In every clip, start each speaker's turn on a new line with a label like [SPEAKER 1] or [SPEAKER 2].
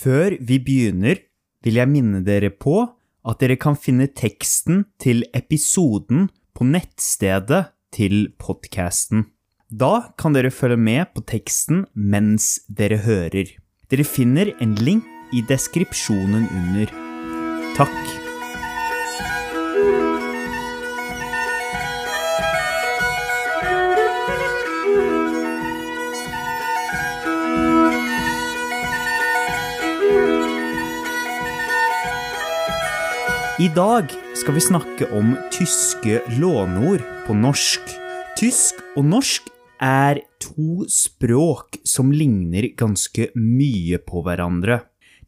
[SPEAKER 1] Før vi begynner, vil jeg minne dere på at dere kan finne teksten til episoden på nettstedet til podcasten. Da kan dere følge med på teksten mens dere hører. Dere finner en link i deskripsjonen under. Takk. I dag skal vi snakke om tyske låneord på norsk. Tysk og norsk er to språk som ligner ganske mye på hverandre.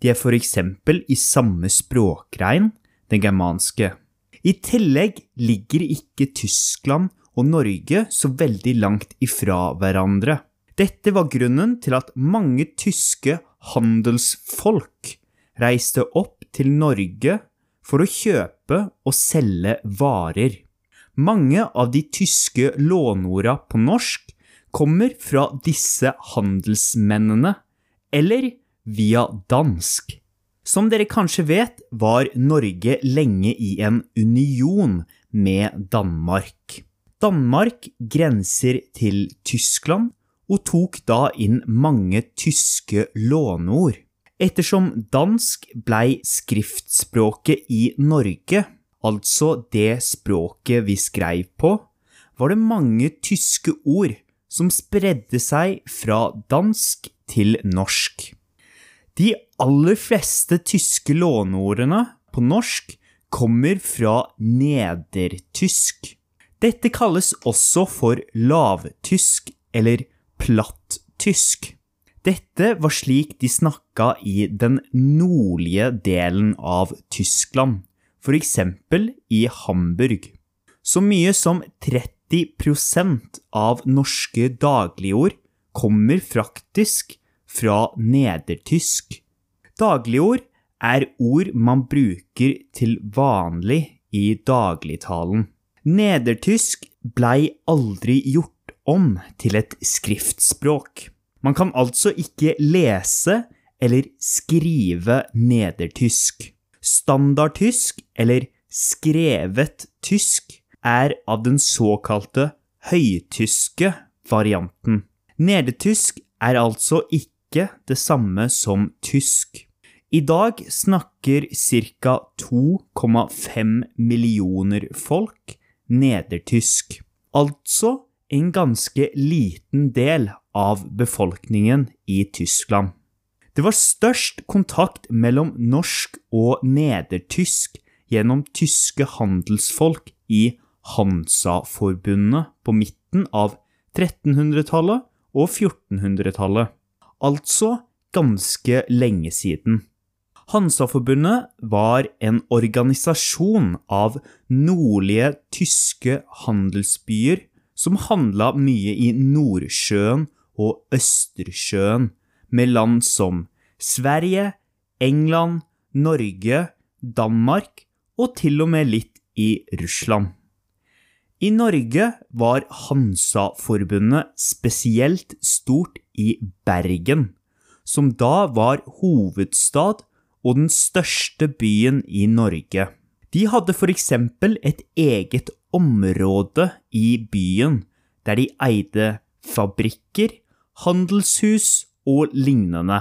[SPEAKER 1] De er eksempel i samme språkregn, den germanske. I tillegg ligger ikke Tyskland og Norge så veldig langt ifra hverandre. Dette var grunnen til at mange tyske handelsfolk reiste opp til Norge for å kjøpe og selge varer. Mange av de tyske låneorda på norsk kommer fra disse handelsmennene, eller via dansk. Som dere kanskje vet, var Norge lenge i en union med Danmark. Danmark grenser til Tyskland og tok da inn mange tyske låneord. Ettersom dansk blei skriftspråket i Norge, altså det språket vi skreiv på, var det mange tyske ord som spredde seg fra dansk til norsk. De aller fleste tyske låneordene på norsk kommer fra nedertysk. Dette kalles også for lavtysk eller plattysk. Dette var slik de snakka i den nordlige delen av Tyskland, eksempel i Hamburg. Så mye som 30% av norske dagligord kommer faktisk fra nedertysk. Dagligord er ord man bruker til vanlig i dagligtalen. Nedertysk blei aldri gjort om til et skriftspråk. Man kan altså ikke lese eller skrive nedertysk. Standardtysk, eller skrevet tysk, er av den såkalte høytyske varianten. Nedertysk er altså ikke det samme som tysk. I dag snakker ca. 2,5 millioner folk nedertysk. Altså en ganske liten del av befolkningen i Tyskland. Det var størst kontakt mellom norsk og nedertysk gjennom tyske handelsfolk i Hansa-forbundet på midten av 1300-tallet og 1400-tallet, altså ganske lenge siden. Hansa-forbundet var en organisasjon av nordlige tyske handelsbyer som handla mye i Nordsjøen og Østersjøen med land som Sverige, England, Norge, Danmark og til og med litt i Russland. I Norge var Hansa-forbundet spesielt stort i Bergen, som da var hovedstad og den største byen i Norge. De hadde eksempel et eget område i byen der de eide fabrikker, handelshus og lignende.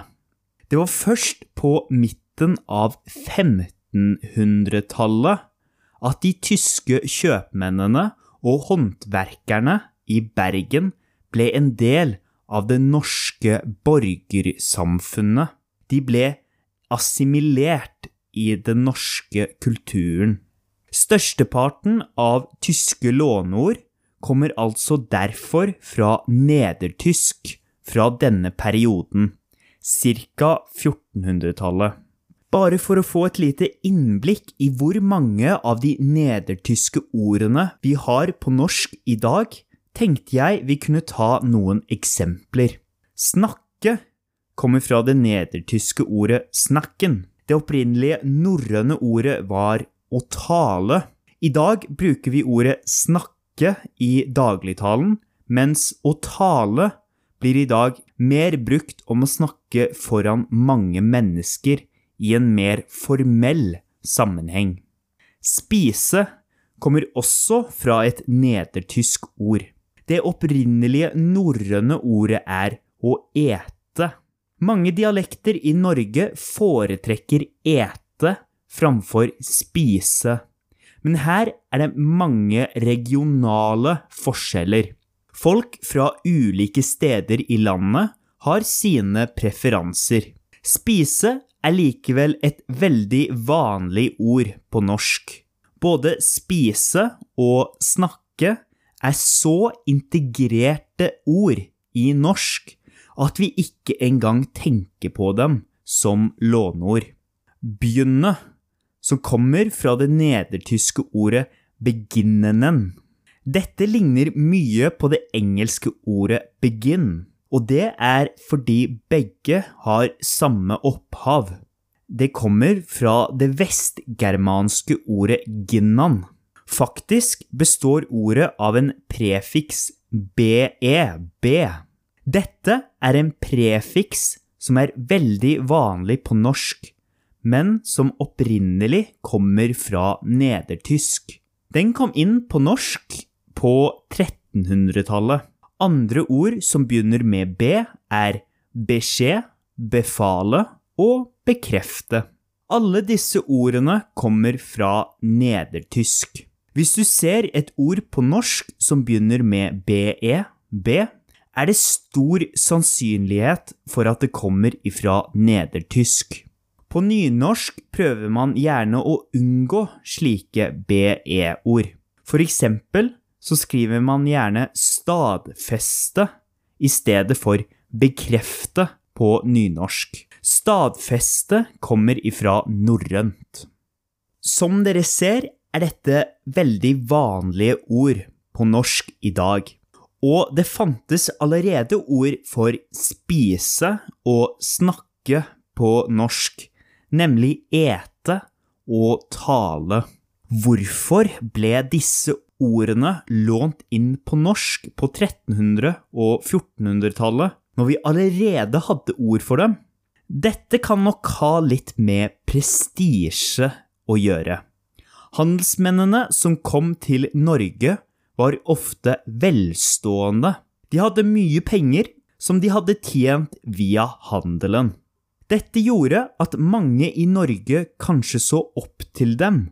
[SPEAKER 1] Det var først på midten av 1500-tallet at de tyske kjøpmennene og håndverkerne i Bergen ble en del av det norske borgersamfunnet. De ble assimilert i den norske kulturen. Størsteparten av tyske låneord kommer altså derfor fra nedertysk fra denne perioden, ca. 1400-tallet. Bare for å få et lite innblikk i hvor mange av de nedertyske ordene vi har på norsk i dag, tenkte jeg vi kunne ta noen eksempler. Snakke kommer fra det nedertyske ordet 'snakken'. Det opprinnelige norrøne ordet var 'å tale'. I dag bruker vi ordet 'snakke' i dagligtalen, mens 'å tale' blir i dag mer brukt om å snakke foran mange mennesker i en mer formell sammenheng. Spise kommer også fra et nedertysk ord. Det opprinnelige norrøne ordet er å ete. Mange dialekter i Norge foretrekker ete framfor spise. Men her er det mange regionale forskjeller. Folk fra ulike steder i landet har sine preferanser. Spise er likevel et veldig vanlig ord på norsk. Både spise og snakke er så integrerte ord i norsk at vi ikke engang tenker på dem som låneord. Begynne, som kommer fra det nedertyske ordet beginnenen. Dette ligner mye på det engelske ordet begin, og det er fordi begge har samme opphav. Det kommer fra det vestgermanske ordet ginnan. Faktisk består ordet av en prefiks be, b. Dette er en prefiks som er veldig vanlig på norsk, men som opprinnelig kommer fra nedertysk. Den kom inn på norsk på 1300-tallet. Andre ord som begynner med b, er beskjed, befale og bekrefte. Alle disse ordene kommer fra nedertysk. Hvis du ser et ord på norsk som begynner med be, b, er det stor sannsynlighet for at det kommer ifra nedertysk. På nynorsk prøver man gjerne å unngå slike be-ord. For eksempel så skriver man gjerne stadfeste i stedet for bekrefte på nynorsk. Stadfeste kommer ifra norrønt. Som dere ser, er dette veldig vanlige ord på norsk i dag. Og det fantes allerede ord for spise og snakke på norsk, nemlig ete og tale. Hvorfor ble disse ordene lånt inn på norsk på 1300- og 1400-tallet, når vi allerede hadde ord for dem? Dette kan nok ha litt med prestisje å gjøre. Handelsmennene som kom til Norge, var ofte velstående. De hadde mye penger som de hadde tjent via handelen. Dette gjorde at mange i Norge kanskje så opp til dem,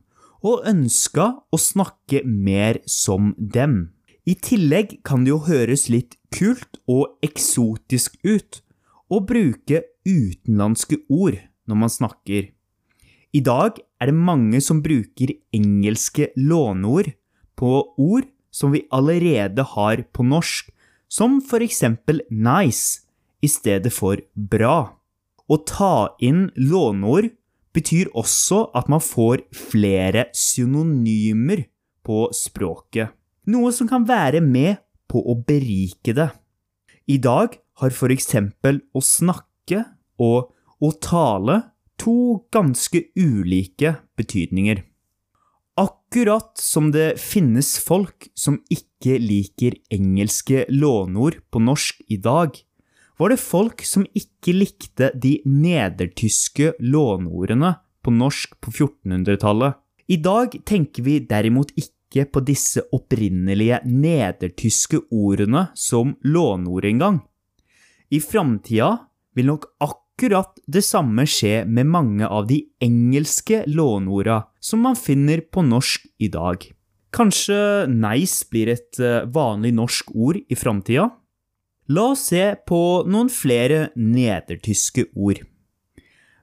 [SPEAKER 1] og ønska å snakke mer som dem. I tillegg kan det jo høres litt kult og eksotisk ut å bruke utenlandske ord når man snakker. I dag er det mange som bruker engelske låneord på ord som vi allerede har på norsk, som for eksempel nice i stedet for bra. Å ta inn låneord betyr også at man får flere synonymer på språket, noe som kan være med på å berike det. I dag har for eksempel å snakke og å tale to ganske ulike betydninger. Akkurat som det finnes folk som ikke liker engelske låneord på norsk i dag, var det folk som ikke likte de nedertyske låneordene på norsk på 1400-tallet. I dag tenker vi derimot ikke på disse opprinnelige nedertyske ordene som låneord engang. I framtida vil nok akkurat det samme skje med mange av de engelske låneorda som man finner på norsk i dag. Kanskje nice blir et eh, vanlig norsk ord i framtida? La oss se på noen flere nedertyske ord.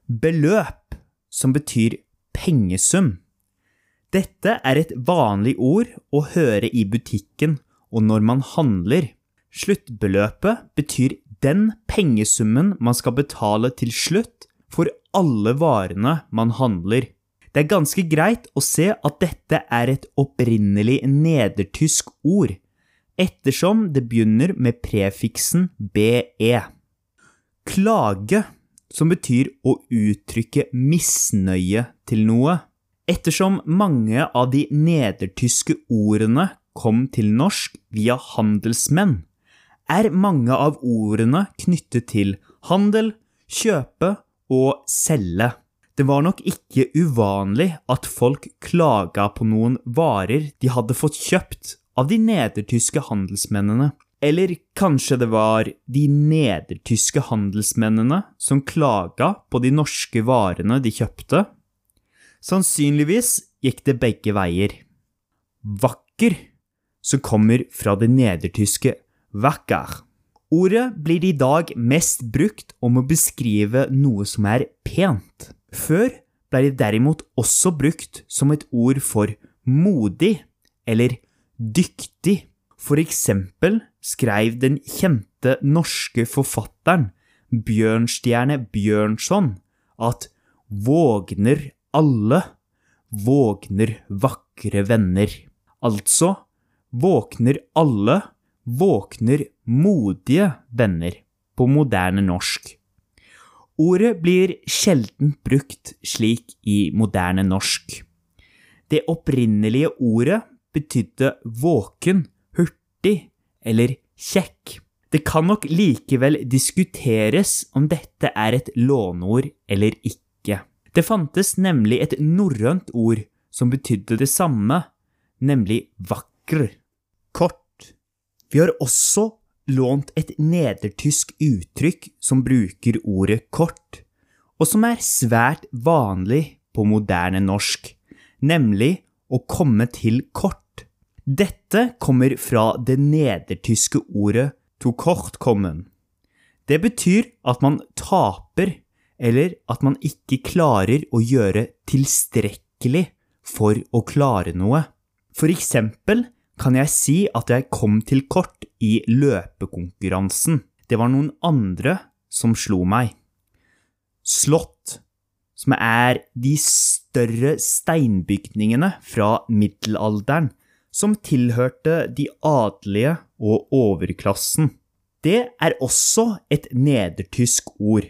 [SPEAKER 1] Beløp, som betyr pengesum. Dette er et vanlig ord å høre i butikken og når man handler. Sluttbeløpet betyr den pengesummen man skal betale til slutt for alle varene man handler. Det er ganske greit å se at dette er et opprinnelig nedertysk ord, ettersom det begynner med prefiksen be. Klage, som betyr å uttrykke misnøye til noe. Ettersom mange av de nedertyske ordene kom til norsk via handelsmenn, er mange av ordene knyttet til handel, kjøpe og selge. Det var nok ikke uvanlig at folk klaga på noen varer de hadde fått kjøpt av de nedertyske handelsmennene. Eller kanskje det var de nedertyske handelsmennene som klaga på de norske varene de kjøpte? Sannsynligvis gikk det begge veier. Vakker, som kommer fra det nedertyske vakker. Ordet blir i dag mest brukt om å beskrive noe som er pent. Før ble det derimot også brukt som et ord for modig eller dyktig. For eksempel skrev den kjente norske forfatteren Bjørnstjerne Bjørnson at vågner alle, vågner vakre venner. Altså våkner alle, våkner modige venner på moderne norsk. Ordet blir sjelden brukt slik i moderne norsk. Det opprinnelige ordet betydde våken, hurtig eller kjekk. Det kan nok likevel diskuteres om dette er et låneord eller ikke. Det fantes nemlig et norrønt ord som betydde det samme, nemlig vakker. Kort. Vi har også lånt et nedertysk uttrykk som bruker ordet kort, og som er svært vanlig på moderne norsk, nemlig å komme til kort. Dette kommer fra det nedertyske ordet to kort kommen. Det betyr at man taper, eller at man ikke klarer å gjøre tilstrekkelig for å klare noe. For eksempel kan jeg si at jeg kom til kort i løpekonkurransen. Det var noen andre som slo meg. Slott, som er de større steinbygningene fra middelalderen som tilhørte de adelige og overklassen. Det er også et nedertysk ord.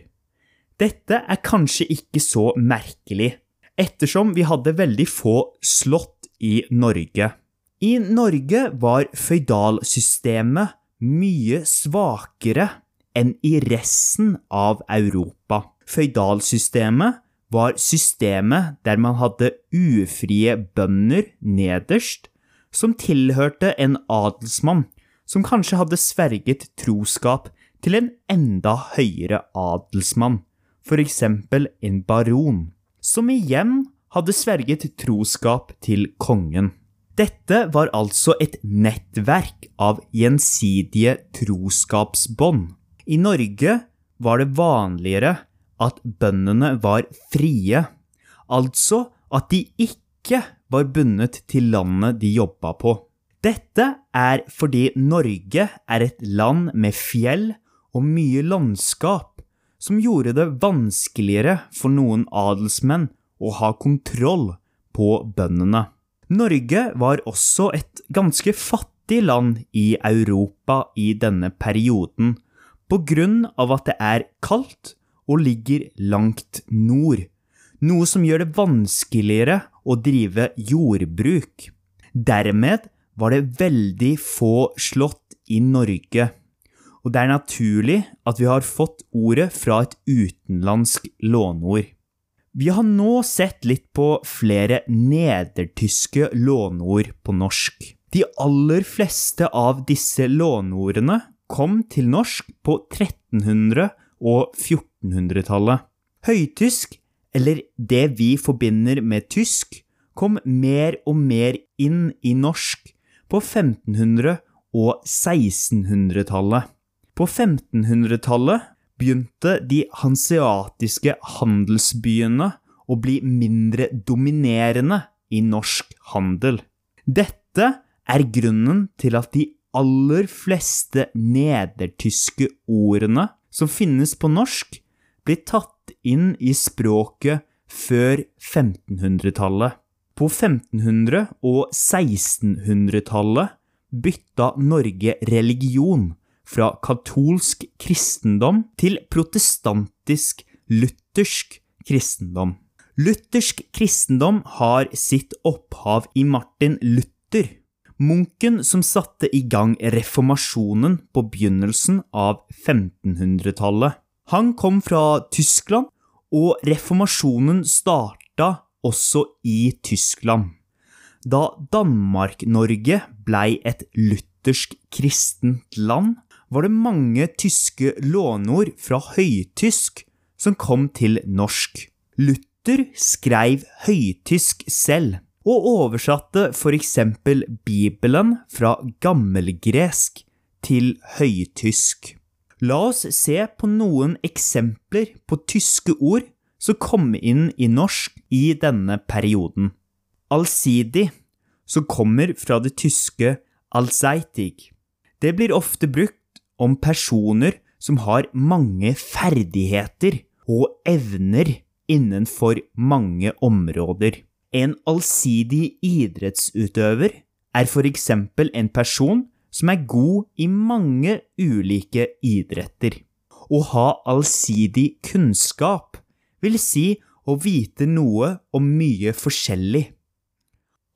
[SPEAKER 1] Dette er kanskje ikke så merkelig, ettersom vi hadde veldig få slott i Norge. I Norge var føydalsystemet mye svakere enn i resten av Europa. Føydalsystemet var systemet der man hadde ufrie bønder nederst, som tilhørte en adelsmann som kanskje hadde sverget troskap til en enda høyere adelsmann, for eksempel en baron, som igjen hadde sverget troskap til kongen. Dette var altså et nettverk av gjensidige troskapsbånd. I Norge var det vanligere at bøndene var frie, altså at de ikke var bundet til landet de jobba på. Dette er fordi Norge er et land med fjell og mye landskap, som gjorde det vanskeligere for noen adelsmenn å ha kontroll på bøndene. Norge var også et ganske fattig land i Europa i denne perioden, på grunn av at det er kaldt og ligger langt nord, noe som gjør det vanskeligere å drive jordbruk. Dermed var det veldig få slott i Norge, og det er naturlig at vi har fått ordet fra et utenlandsk låneord. Vi har nå sett litt på flere nedertyske låneord på norsk. De aller fleste av disse låneordene kom til norsk på 1300- og 1400-tallet. Høytysk, eller det vi forbinder med tysk, kom mer og mer inn i norsk på 1500- og 1600-tallet. På 1500-tallet begynte de hanseatiske handelsbyene å bli mindre dominerende i norsk handel. Dette er grunnen til at de aller fleste nedertyske ordene som finnes på norsk, blir tatt inn i språket før 1500-tallet. På 1500- og 1600-tallet bytta Norge religion fra katolsk kristendom til protestantisk luthersk kristendom. Luthersk kristendom har sitt opphav i Martin Luther. Munken som satte i gang reformasjonen på begynnelsen av 1500-tallet. Han kom fra Tyskland, og reformasjonen starta også i Tyskland. Da Danmark-Norge blei et luthersk kristent land, var det mange tyske låneord fra høytysk som kom til norsk. Luther skreiv høytysk selv, og oversatte eksempel Bibelen fra gammelgresk til høytysk. La oss se på noen eksempler på tyske ord som kom inn i norsk i denne perioden. Allsidig, som kommer fra det tyske allseitig. Det blir ofte brukt om personer som har mange ferdigheter og evner innenfor mange områder. En allsidig idrettsutøver er for eksempel en person som er god i mange ulike idretter. Å ha allsidig kunnskap vil si å vite noe om mye forskjellig.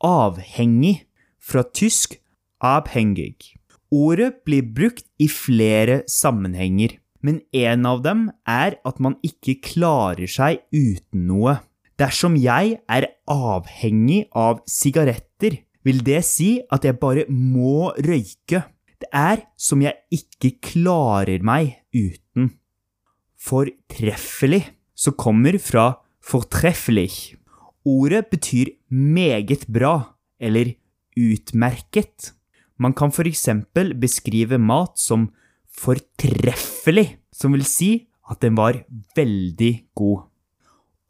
[SPEAKER 1] Avhengig, fra tysk abhengig. Ordet blir brukt i flere sammenhenger, men en av dem er at man ikke klarer seg uten noe. Dersom jeg er avhengig av sigaretter, vil det si at jeg bare må røyke. Det er som jeg ikke klarer meg uten. Fortreffelig, som kommer fra fortreffelig. Ordet betyr meget bra eller utmerket. Man kan eksempel beskrive mat som fortreffelig, som vil si at den var veldig god.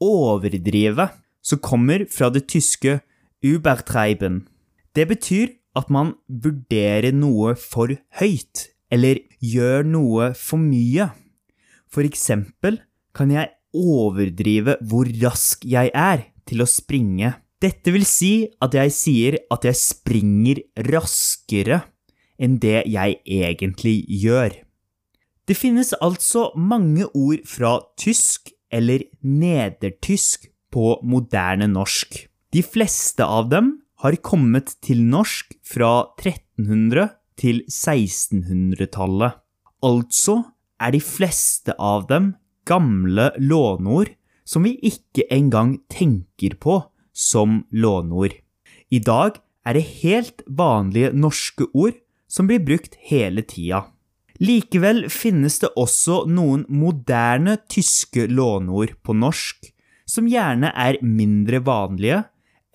[SPEAKER 1] Overdrive, som kommer fra det tyske Ubertreiben. Det betyr at man vurderer noe for høyt, eller gjør noe for mye. For eksempel kan jeg overdrive hvor rask jeg er til å springe. Dette vil si at jeg sier at jeg springer raskere enn det jeg egentlig gjør. Det finnes altså mange ord fra tysk eller nedertysk på moderne norsk. De fleste av dem har kommet til norsk fra 1300- til 1600-tallet. Altså er de fleste av dem gamle låneord som vi ikke engang tenker på som låneord. I dag er det helt vanlige norske ord som blir brukt hele tida. Likevel finnes det også noen moderne tyske låneord på norsk, som gjerne er mindre vanlige,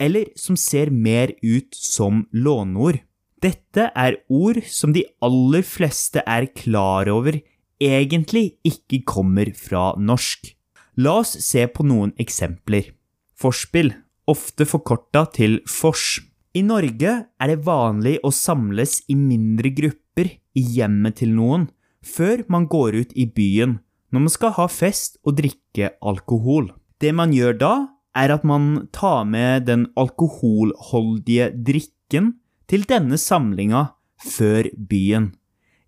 [SPEAKER 1] eller som ser mer ut som låneord. Dette er ord som de aller fleste er klar over egentlig ikke kommer fra norsk. La oss se på noen eksempler. Forspill ofte forkorta til fors. I Norge er det vanlig å samles i mindre grupper i hjemmet til noen før man går ut i byen når man skal ha fest og drikke alkohol. Det man gjør da, er at man tar med den alkoholholdige drikken til denne samlinga før byen.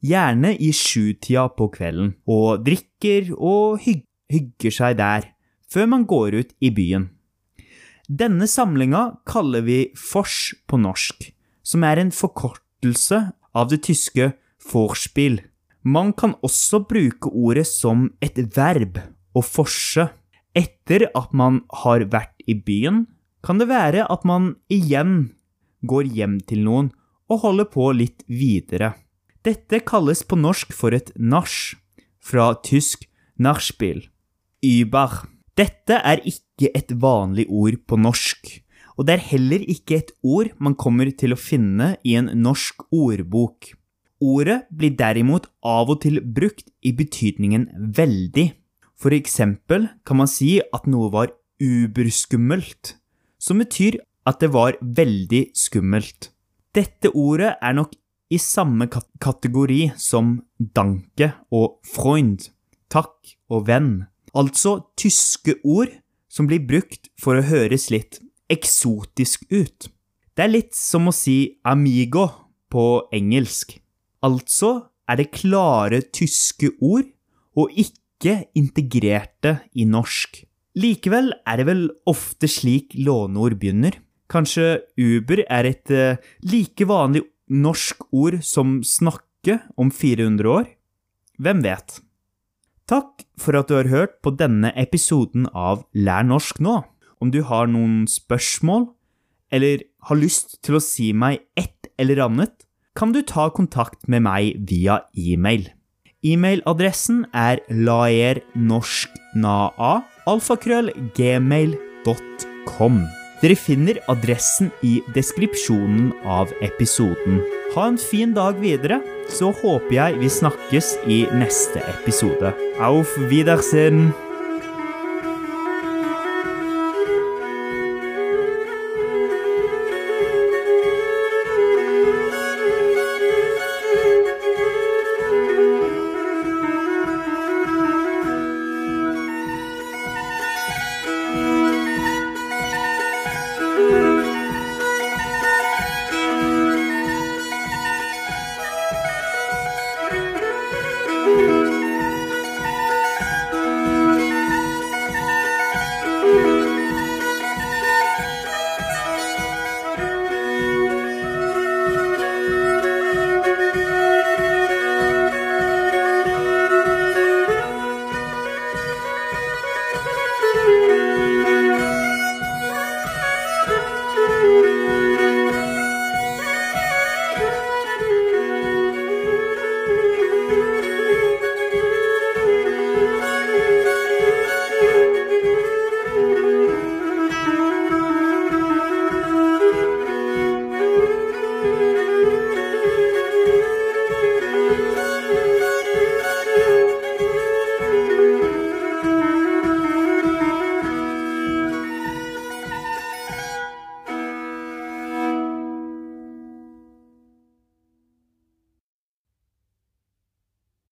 [SPEAKER 1] Gjerne i sjutida på kvelden, og drikker og hygger seg der, før man går ut i byen. Denne samlinga kaller vi Fors på norsk, som er en forkortelse av det tyske Vorspiel. Man kan også bruke ordet som et verb, å forse. Etter at man har vært i byen, kan det være at man igjen går hjem til noen og holder på litt videre. Dette kalles på norsk for et nach, fra tysk nachspiel. Über. Dette er ikke et vanlig ord på norsk, og det er heller ikke et ord man kommer til å finne i en norsk ordbok. Ordet blir derimot av og til brukt i betydningen veldig. For eksempel kan man si at noe var uberskummelt, som betyr at det var veldig skummelt. Dette ordet er nok i samme kategori som danke og freund, takk og venn. Altså tyske ord som blir brukt for å høres litt eksotisk ut. Det er litt som å si amigo på engelsk. Altså er det klare tyske ord og ikke integrerte i norsk. Likevel er det vel ofte slik låneord begynner. Kanskje Uber er et eh, like vanlig norsk ord som snakke om 400 år? Hvem vet? Takk for at du har hørt på denne episoden av Lær norsk nå. Om du har noen spørsmål, eller har lyst til å si meg et eller annet, kan du ta kontakt med meg via e-mail. E-mailadressen er laernorsknaa alfakrøllgmail.com. Dere finner adressen i deskripsjonen av episoden. Ha en fin dag videre, så håper jeg vi snakkes i neste episode. Auf Wiedersehen!